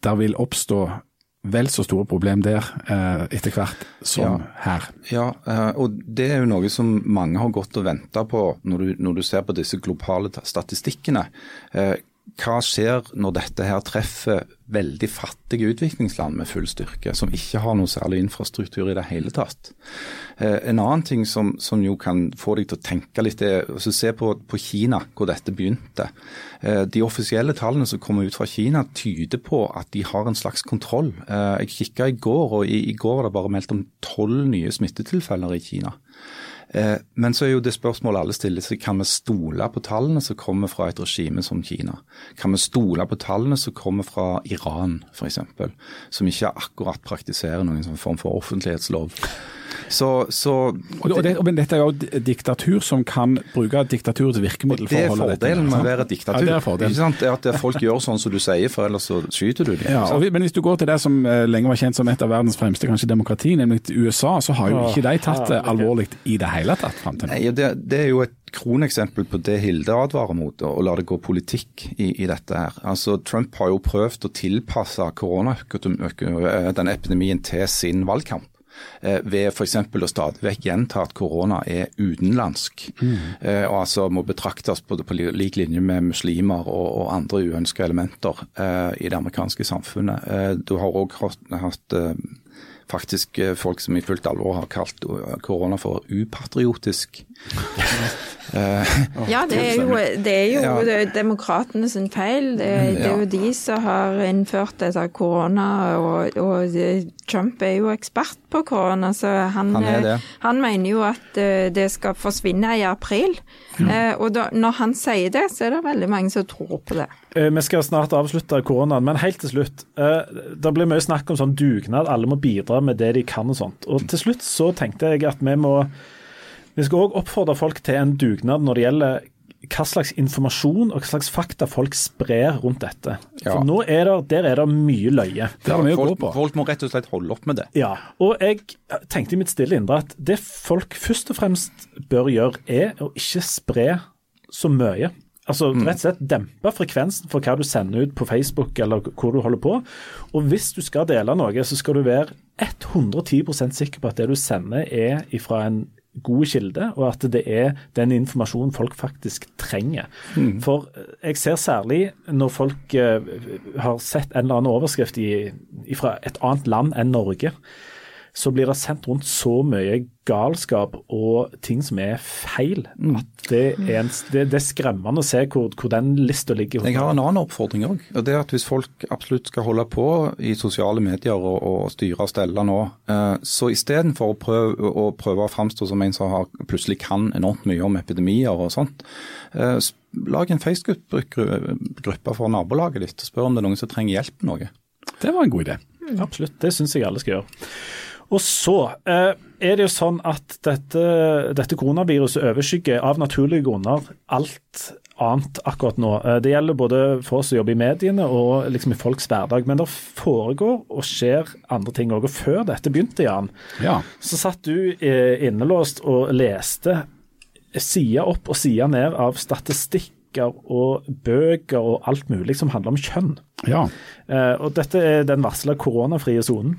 det vil oppstå vel så store problem der uh, etter hvert som ja. her. Ja, uh, og det er jo noe som mange har gått og venta på når du, når du, ser på disse globale statistikkene. Eh, hva skjer når dette her treffer veldig fattige utviklingsland med full styrke, som ikke har noe særlig infrastruktur i det hele tatt? Eh, en annen ting som, som, jo kan få deg til å tenke litt, er å se på, på, Kina, hvor dette begynte. Eh, de offisielle tallene som kommer ut fra Kina tyder på at de har en slags kontroll. Eh, jeg kikka i går, og i, i går var det bare meldt om tolv nye smittetilfeller i Kina. Eh, men så er jo det spørsmålet alle stiller seg, kan vi stole på tallene som kommer fra et regime som Kina? Kan vi stole på tallene som kommer fra Iran f.eks., som ikke akkurat praktiserer noen sånn form for offentlighetslov? Så, så og, det, men dette er jo diktatur som kan bruke diktaturets virkemiddel for å holde dette. Det er fordelen med å være diktatur. Ja, det er fordelen. Ikke sant? At folk gjør sånn som du sier, for ellers så skyter du dem. Ja, men hvis du går til det som eh, lenge var kjent som et av verdens fremste kanskje demokrati, nemlig USA, så har jo ikke de tatt det alvorlig i det hele tatt fram til nå. Nei, det, det er jo et kroneksempel på det Hilde advarer mot, å la det gå politikk i, i, dette her. Altså, Trump har jo prøvd å tilpasse den epidemien til sin valgkamp. Eh, ved f.eks. å stadig vekk gjenta at korona er utenlandsk. Mm. Eh, og altså må betraktes på, på lik linje med muslimer og, og andre uønska elementer eh, i det amerikanske samfunnet. Eh, du har òg hatt eh, faktisk eh, folk som i fullt alvor har kalt korona for upatriotisk. ja, det er jo, det er jo ja. demokratene sin feil. Det, det, er jo de som har innført dette korona, og, og, Trump er jo ekspert på korona, så han, han, han mener jo at eh, det skal forsvinne i april. Mm. og da, når han sier det, så er det veldig mange som tror på det. Eh, vi skal snart avslutte koronaen, men helt til slutt. Det blir mye snakk om sånn dugnad, alle må bidra med det de kan og sånt. Og til slutt så tenkte jeg at vi må vi skal òg oppfordre folk til en dugnad når det gjelder hva slags informasjon og hva slags fakta folk sprer rundt dette. Ja. For nå er det, der er det mye løye. Det er mye folk, å gå på. folk må rett og slett holde opp med det. Ja, og jeg tenkte i mitt stille indre at det folk først og fremst bør gjøre, er å ikke spre så mye. Altså rett og slett dempe frekvensen for hva du sender ut på Facebook eller hvor du holder på. Og hvis du skal dele noe, så skal du være 110% sikker på at det du sender er fra en god kilde, og at det er den informasjonen folk faktisk trenger. For eh, jeg ser særlig når folk eh, har sett en eller annen overskrift i, fra et annet land enn Norge, så blir det sendt rundt så mye galskap og ting som er feil, at det er, en, det, det er skremmende å se hvor, hvor den lista ligger. Jeg har en annen oppfordring òg. Det er at hvis folk absolutt skal holde på i sosiale medier og, og styre og stelle nå, eh, så istedenfor å prøve, å prøve å framstå som en som har, plutselig kan enormt mye om epidemier og sånt, eh, lag en Facebook-gruppe for nabolaget ditt og spør om det er noen som trenger hjelp med noe. Det var en god idé. Absolutt, det syns jeg alle skal gjøre. Og så eh, er det jo sånn at dette, dette koronaviruset overskygger av naturlige grunner alt annet akkurat nå. Eh, Det gjelder både for oss som jobber i mediene og liksom i folks hverdag. Men det foregår og skjer andre ting òg. Og før dette begynte, Jan, Ja. så satt du eh, innelåst og leste side opp og side ned av statistikker og bøker og alt mulig som handler om kjønn. Ja. Uh, Og dette er den varsla koronafrie sonen.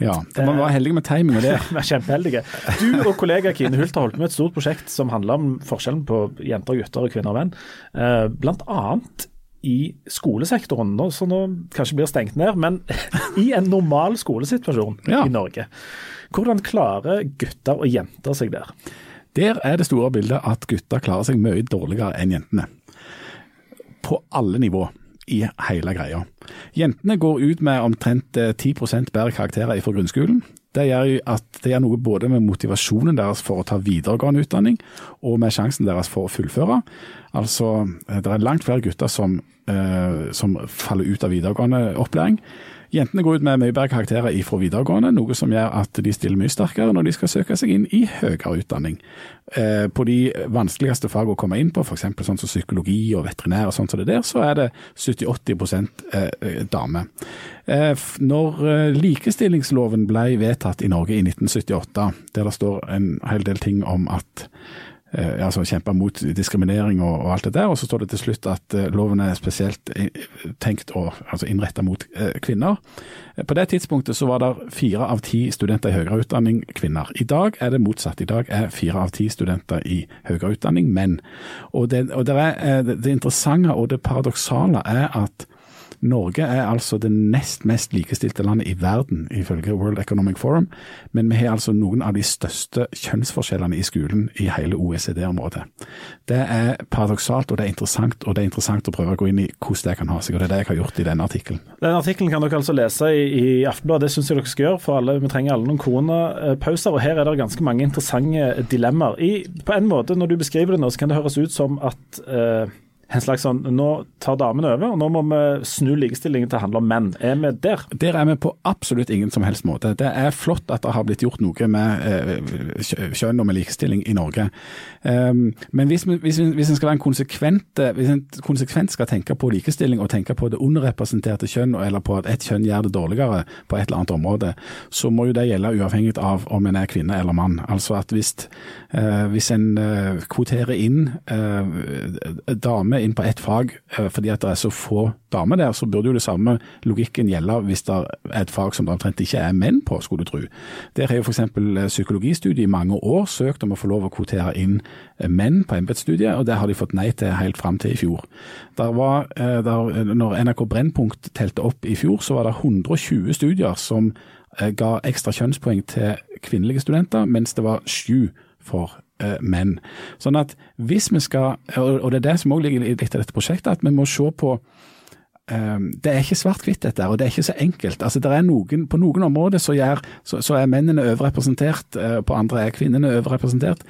Ja. Man var heldig med timing og det. Vi er kjempeheldige. Du og kollega Kine Hult har holdt med et stort prosjekt som handler om forskjellen på jenter og gutter og kvinner og menn. Eh, Blant annet i skolesektoren, nå- som nå kanskje blir stengt ned, men i en normal skolesituasjon Ja. i Norge. Hvordan klarer gutter og jenter seg der? Der er det store bildet at gutter klarer seg mye dårligere enn jentene. På alle nivå i hele greia. Jentene går ut med omtrent eh, 10 bedre karakterer fra grunnskolen. Det gjør at det gjør noe både med motivasjonen deres for å ta videregående utdanning, og med sjansen deres for å fullføre. Altså, eh, det er langt flere gutter som, eh, som faller ut av videregående opplæring. Jentene går ut med mye bedre karakterer fra videregående, noe som gjør at de stiller mye sterkere når de skal søke seg inn i høyere utdanning. Eh, på de vanskeligste fagene å komme inn på, f.eks. sånn som psykologi og veterinær, og sånn som det der, så er det 70-80 eh. Eh, når eh, likestillingsloven ble vedtatt i Norge i 1978, der det står en hel del ting om at altså kjempe mot diskriminering og, og alt det der. Og så står det til slutt at eh, loven er spesielt eh, tenkt å altså innretta mot eh, kvinner. Eh, På det tidspunktet så var det fire av ti studenter i høyere utdanning kvinner. I dag er det motsatt. I dag er fire av ti studenter i høyere utdanning menn. Og det, og det, er, eh, det interessante og det paradoksale er at Norge er altså det nest mest likestilte landet i verden, ifølge World Economic Forum, men vi har altså noen av de største kjønnsforskjellene i skolen i hele OECD-området. Det er paradoksalt, og det er interessant, og det er interessant å prøve å gå inn i hvordan det kan ha seg, og det er det jeg har gjort i denne artikkelen. Den artikkelen kan dere altså lese i, i Aftenbladet, det syns jeg dere skal gjøre. For alle, vi trenger alle noen koronapauser, og her er det ganske mange interessante dilemmaer. I, på en måte, når du beskriver det nå, så kan det høres ut som at eh, en slags sånn, Nå tar damene over, og nå må vi snu likestillingen til å handle om menn. Er vi der? Der er vi på absolutt ingen som helst måte. Det er flott at det har blitt gjort noe med eh, kjønn og med likestilling i Norge. Um, men hvis, vi- hvis, vi- hvis en skal være en konsekvent, eh, hvis en konsekvent skal tenke på likestilling og tenke på det underrepresenterte kjønn, eller på at et kjønn gjør det dårligere på et eller annet område, så må jo det gjelde uavhengig av om en er kvinne eller mann. Altså at hvis, eh, hvis en kvoterer inn damer inn på ett fag eh, fordi at det er så få damer der, så burde jo det samme logikken gjelde hvis det er et fag som det omtrent ikke er menn på, skulle du tro. Der har jo f.eks. psykologistudiet i mange år søkt om å få lov å kvotere inn eh, menn på embetsstudiet, og det har de fått nei til helt fram til i fjor. Der var, eh, der, når NRK Brennpunkt telte opp i fjor, så var det 120 studier som eh, ga ekstra kjønnspoeng til kvinnelige studenter, mens det var sju for eh, menn. Sånn at hvis vi skal, og det er det som også ligger litt av dette prosjektet, at vi må se på eh, det er ikke svart-hvitt dette, og det er ikke så enkelt. Altså, noen, på noen områder så, gjør, så, så er mennene overrepresentert, eh, på andre er kvinnene overrepresentert.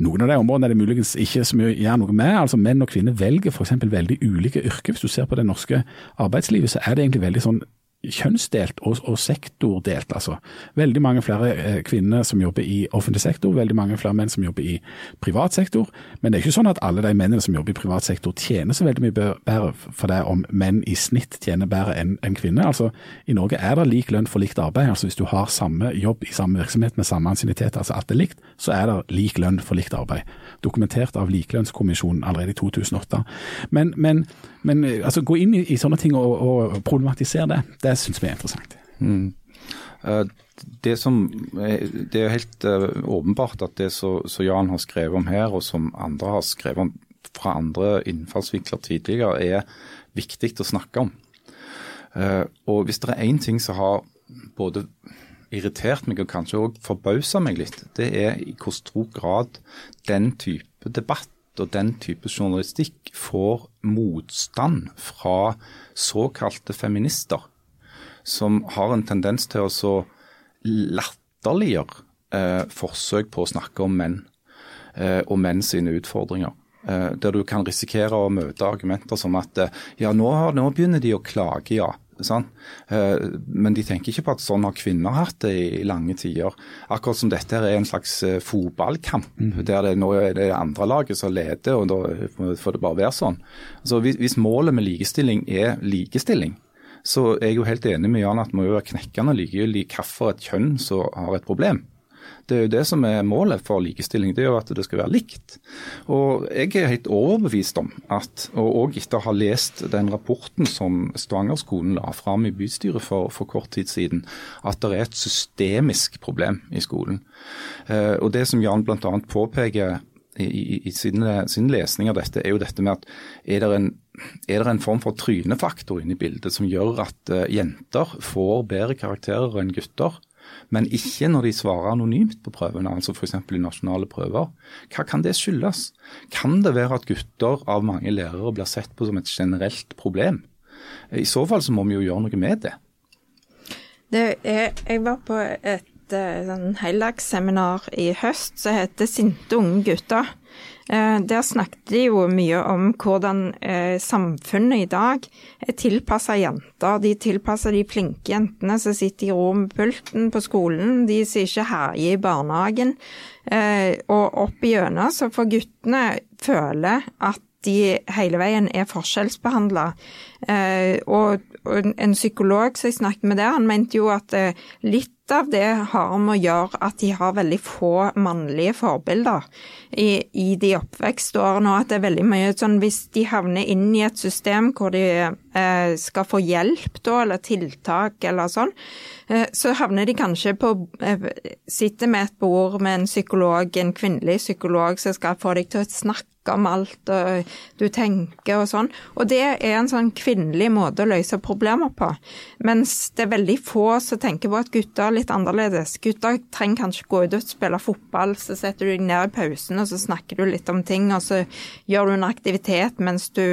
Noen av de områdene er det muligens ikke så mye å gjøre noe med. altså Menn og kvinner velger f.eks. veldig ulike yrker. Hvis du ser på det norske arbeidslivet, så er det egentlig veldig sånn kjønnsdelt og, og, sektordelt. altså. Veldig mange flere eh, kvinner som jobber i offentlig sektor, veldig mange flere menn som jobber i privat sektor. Men det er ikke sånn at alle de mennene som jobber i privat sektor tjener så veldig mye bedre for det om menn i snitt tjener bedre enn en kvinner. Altså, I Norge er det lik lønn for likt arbeid. altså Hvis du har samme jobb i samme virksomhet med samme ansiennitet, altså alt er likt, så er det lik lønn for likt arbeid. Dokumentert av Likelønnskommisjonen allerede i 2008. Men, men, men altså, gå inn i, i sånne ting og, og problematisere det. det syns vi er interessant. Mm. Eh, det, som, det er helt eh, åpenbart at det som Jan har skrevet om her, og som andre har skrevet om fra andre innfallsvinkler tidligere, er viktig å snakke om. Eh, og Hvis det er én ting som har både irritert meg og kanskje òg forbausa meg litt, det er i hvor stor grad den type debatt og den type journalistikk får motstand fra såkalte feminister som har en tendens til å så latterliggjøre eh, forsøk på å snakke om menn eh, og menn sine utfordringer. Eh, der du kan risikere å møte argumenter som at eh, ja, nå, nå begynner de å klage, ja. Sånn. Men de tenker ikke på at sånn har kvinner hatt det i lange tider. Akkurat som dette er en slags eh, fotballkamp, mm. der det nå er det andre laget som leder, og da får det bare være sånn. Altså, hvis målet med likestilling er likestilling, så er jeg jo helt enig med Jan at det må jo være knekkende likegyldig hvilket et kjønn som har et problem. Det er jo det som er målet for likestilling, det er jo at det skal være likt. Og Jeg er helt overbevist om at, og også etter å ha lest den rapporten som Stavanger-skolen la fram i bystyret for, for, kort tid siden, at det er et systemisk problem i skolen. Eh, og Det som Jan bl.a. påpeker i, i sin, sin, lesning av dette, er jo dette med at er det en, er det en form for trynefaktor inne i bildet som gjør at uh, jenter får bedre karakterer enn gutter, men ikke når de svarer anonymt på prøvene, altså f.eks. i nasjonale prøver. Hva kan det skyldes? Kan det være at gutter av mange lærere blir sett på som et generelt problem? I så fall så må vi jo gjøre noe med det. det er, jeg var på et et sånn heldagsseminar i høst som heter 'Sinte unge gutter'. Eh, der snakket de jo mye om hvordan eh, samfunnet i dag er tilpassa jenter. De tilpasser de flinke jentene som sitter i rompulten på skolen, de som ikke herjer i barnehagen. Eh, og opp igjennom så får guttene føle at de hele veien er forskjellsbehandla. og, en psykolog som jeg snakket med der, han mente jo at litt av det har med å gjøre at de har veldig få mannlige forbilder i, i de oppvekstårene, og at det er veldig mye sånn hvis de havner inn i et system hvor de eh, skal få hjelp da, eller tiltak eller sånn, eh, så havner de kanskje på eh, Sitter med et bord med en psykolog, en kvinnelig psykolog, som skal få deg til å snakke om alt og du tenker og sånn. Og det er en sånn kvinnelig måte å løse problemer på. Mens det er veldig få som tenker på at gutter er litt annerledes. Gutter trenger kanskje gå ut og spille fotball, så setter du deg ned i pausen og så snakker du litt om ting, og så gjør du en aktivitet mens du,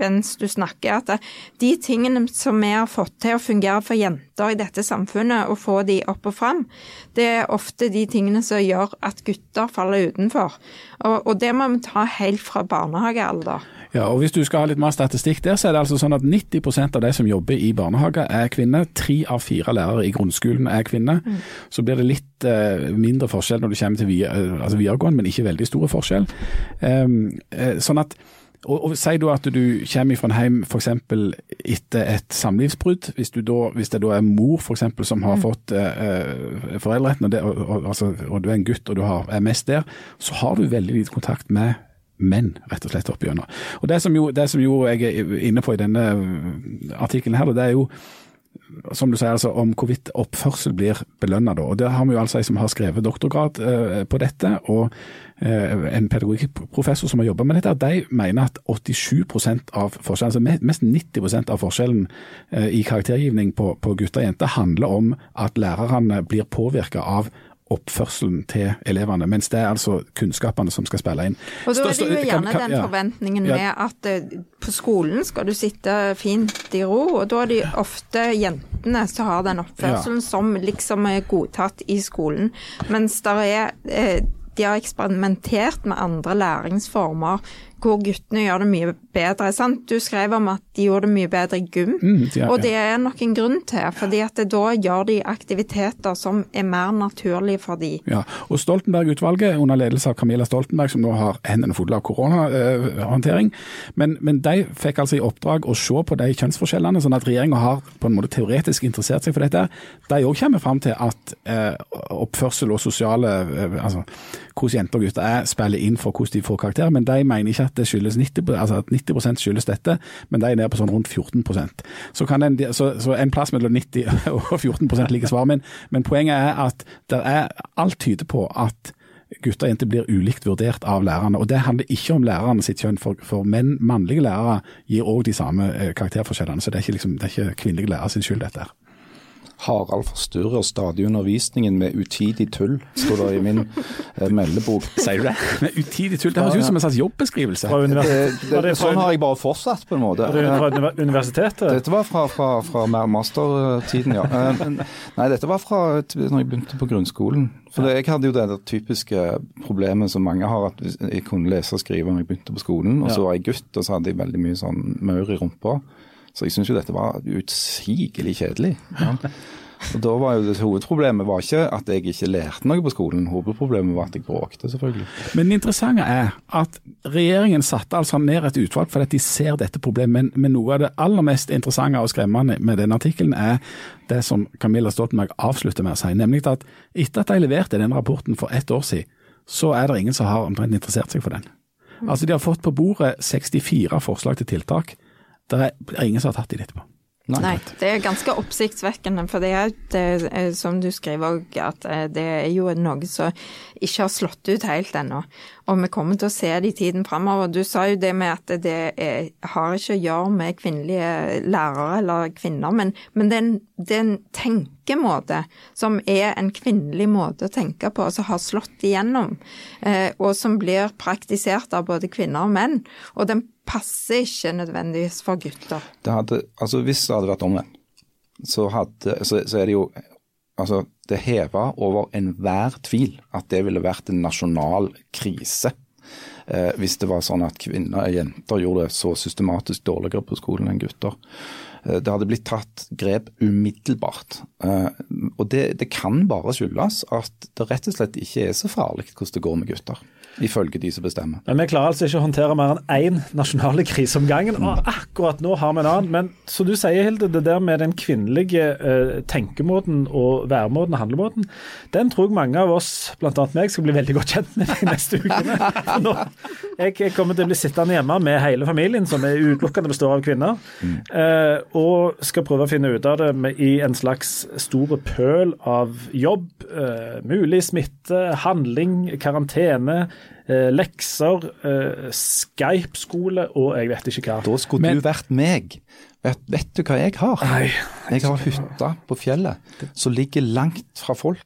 mens du snakker. At de tingene som vi har fått til å fungere for jenter i dette samfunnet, og få de opp og fram, det er ofte de tingene som gjør at gutter faller utenfor. Og, og det må vi ta helt fra barnehagealder. Ja, og Hvis du skal ha litt mer statistikk der, så er det altså sånn at 90% av de som jobber i barnehager er kvinner. Tre av fire lærere i grunnskolen er kvinner. Mm. Så blir det litt uh, mindre forskjell når du kommer til via, uh, altså men ikke veldig store forskjell. Um, uh, sånn at og, og Si da at du kommer fra en hjem f.eks. etter et samlivsbrudd. Hvis, hvis, det da er mor for eksempel, som har mm. fått eh, foreldreretten, og, og, og, altså, og, du er en gutt og du har, er mest der, så har du veldig lite kontakt med menn, rett og slett, opp igjennom. Og det som, jo, det som jo jeg er inne på i denne artikkelen her, det er jo som du sier, altså om hvorvidt oppførsel blir belønna. Og der har vi jo altså ei som har skrevet doktorgrad eh, på dette, og en pedagogikkprofessor som har jobba med dette. De mener at 87% av forskjellen, altså mest 90% av forskjellen eh, i karaktergivning på, på gutter og jenter handler om at lærerne blir påvirka av oppførselen til elevene, mens det er altså kunnskapene som skal spille inn. Og Da er det jo gjerne den forventningen med at uh, på skolen skal du sitte fint i ro, og da er det ofte jentene som har den oppførselen som liksom er godtatt i skolen. Mens det er de har eksperimentert med andre læringsformer hvor guttene gjør det mye bedre. Sant? Du skrev om at de gjorde det mye bedre i gym, Mm, ja, og det er nok en grunn til. fordi at det, da gjør de aktiviteter som er mer naturlige for de. Ja, og Stoltenberg-utvalget, under ledelse av Camilla Stoltenberg, som nå har hendene fulle av koronahåndtering, men, men de fikk altså i oppdrag å se på de kjønnsforskjellene, sånn at regjeringa har på en måte teoretisk interessert seg for dette. De òg kommer fram til at eh, oppførsel og sosiale eh, altså hvordan jenter og gutter er, spiller inn for hvordan de får karakter, men de mener ikke at det skyldes 90, altså at 90 skyldes dette, men de er nede på sånn rundt 14 Så, en, så, så en plass mellom 90 og 14% svaret svar, men, men poenget er at det er alt tyder på at gutter og jenter blir ulikt vurdert av lærerne. og Det handler ikke om lærerne sitt kjønn, for, for menn, mannlige lærere gir òg de samme eh, karakterforskjellene. Så det er ikke, liksom, det er ikke kvinnelige lærere sin skyld, dette her. Harald forstyrrer stadig undervisningen med utidig tull, står det i min eh, meldebok. Sier du det? Med utidig tull. Det høres ut som en slags jobbeskrivelse. Fra Det, det, det sånn har jeg bare fortsatt, på en måte. var det fra universitetet? Dette var fra, fra, fra mer mastertiden, ja. Eh, Nei, dette var fra når jeg begynte på grunnskolen. For det, jeg hadde jo det der typiske problemet som mange har, at jeg kunne lese og skrive når jeg begynte på skolen, og så var jeg gutt, og så hadde jeg veldig mye sånn maur i rumpa. Så jeg syns jo dette var utsigelig kjedelig. Ja. Og da var jo det Hovedproblemet var ikke at jeg ikke lærte noe på skolen, hovedproblemet var at jeg bråkte, selvfølgelig. Men det interessante er at regjeringen satte altså ned et utvalg fordi de ser dette problemet. Men, men noe av det aller mest interessante og skremmende med denne artikkelen er det som Camilla Stoltenberg avslutter med å si, nemlig at etter at de leverte den rapporten for ett år siden, så er det ingen som har omtrent interessert seg for den. Altså De har fått på bordet 64 forslag til tiltak. Det er, ingen som har tatt de etterpå. Nei, det er ganske oppsiktsvekkende, for det er, det er som du skriver òg, at eh, det er jo noe som ikke har slått ut helt ennå. Og vi kommer til å se det i tiden framover. Du sa jo det med at det er, har ikke å gjøre med kvinnelige lærere eller kvinner, men, men det, er en, det er en tenkemåte som er en kvinnelig måte å tenke på, som har slått igjennom, eh, og som blir praktisert av både kvinner og menn. Og den passer ikke nødvendigvis for gutter. Hadde, altså Hvis det hadde vært omvendt, så, hadde, så, så er det jo altså Det heva over enhver tvil at det ville vært en nasjonal krise. Eh, hvis det var sånn at kvinner og jenter gjorde det så systematisk dårligere på skolen enn gutter. Eh, det hadde blitt tatt grep umiddelbart. Eh, og det, det kan bare skyldes at det rett og slett ikke er så farlig hvordan det går med gutter. Ifølge de som bestemmer. Men vi klarer altså ikke å håndtere mer enn én nasjonale krise om gangen. Og akkurat nå har vi en annen. Men som du sier, Hilde, det der med den kvinnelige uh, tenkemåten og væremåten og handlemåten, den tror jeg mange av oss, bl.a. meg, skal bli veldig godt kjent med de neste ukene. Nå, jeg, jeg kommer til å bli sittende hjemme med hele familien, som er utelukkende består av kvinner, uh, og skal prøve å finne ut av det med, i en slags store pøl av jobb, uh, mulig smitte, handling, karantene lekser, eh, Skype-skole og jeg vet ikke hva. Da skulle Men- du vært meg. Vet, vet du hva jeg har? Nei, jeg har hytte på fjellet som ligger langt fra folk.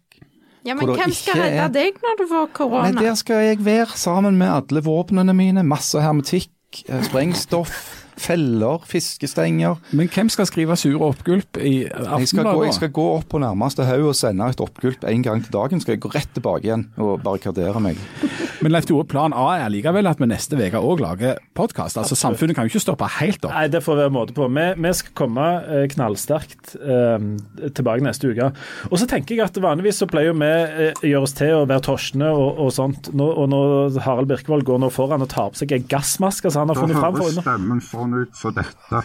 Ja, men hvem skal redde er- deg når du får Nei. Der skal jeg være sammen med alle våpnene mine. Masse hermetikk, eh, sprengstoff, feller, fiskestenger. Men hvem skal skrive sure oppgulp i Jeg skal, jeg skal gå opp på nærmeste haug og sende et oppgulp en gang til dagen. Skal jeg gå rett tilbake igjen og barrikadere meg. Men Leif Tore, plan A er likevel at vi neste uke òg lager podkast. Altså, samfunnet kan jo ikke stoppe helt opp. Nei, det får være måte på. Vi, vi skal komme eh, knallsterkt eh, tilbake neste uke. Og så tenker jeg at vanligvis så pleier vi eh, gjøre oss til å være torsjende og, og sånt. Nå, og nå Harald Birkevold går nå foran og tar på seg en gassmaske som han har funnet fram. for sånn ut som dette.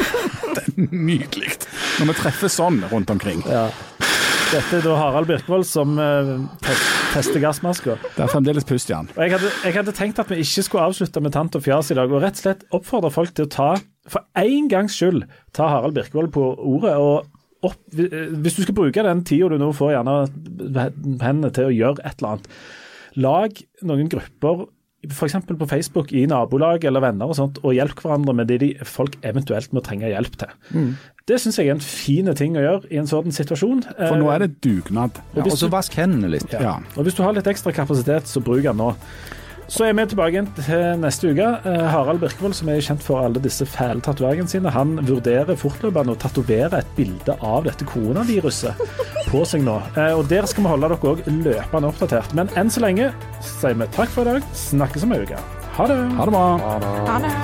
det er Nydelig. Når vi treffer sånn rundt omkring. Ja. Dette er da Harald Birkvold som eh, tester gassmaska. Det er fremdeles pust, Jan. Og jeg hadde, jeg hadde tenkt at vi ikke skulle avslutte med tant og fjas i dag, og rett og slett oppfordre folk til å ta, for én gangs skyld, ta Harald Birkvold på ordet. og opp, Hvis du skal bruke den tida du nå får gjerne hendene til å gjøre et eller annet, lag noen grupper. F.eks. på Facebook i nabolag eller venner og sånt, og hjelp hverandre med det de folk eventuelt må trenge hjelp til. Det syns jeg er en fin ting å gjøre i en sånn situasjon. For nå er det dugnad. Ja, og så vask hendene litt. Ja. Ja. Og hvis du har litt ekstra kapasitet, så bruk den nå. Så er vi tilbake igjen til neste uke. Eh, Harald Birkevold, som er kjent for alle disse fæle tatoveringene sine, han vurderer fortløpende å tatovere et bilde av dette koronaviruset på seg nå. Eh, og der skal vi holde dere òg løpende oppdatert. Men enn så lenge sier vi takk for i dag. Snakkes om ei uke. Ha det. Ha det bra. Ha det.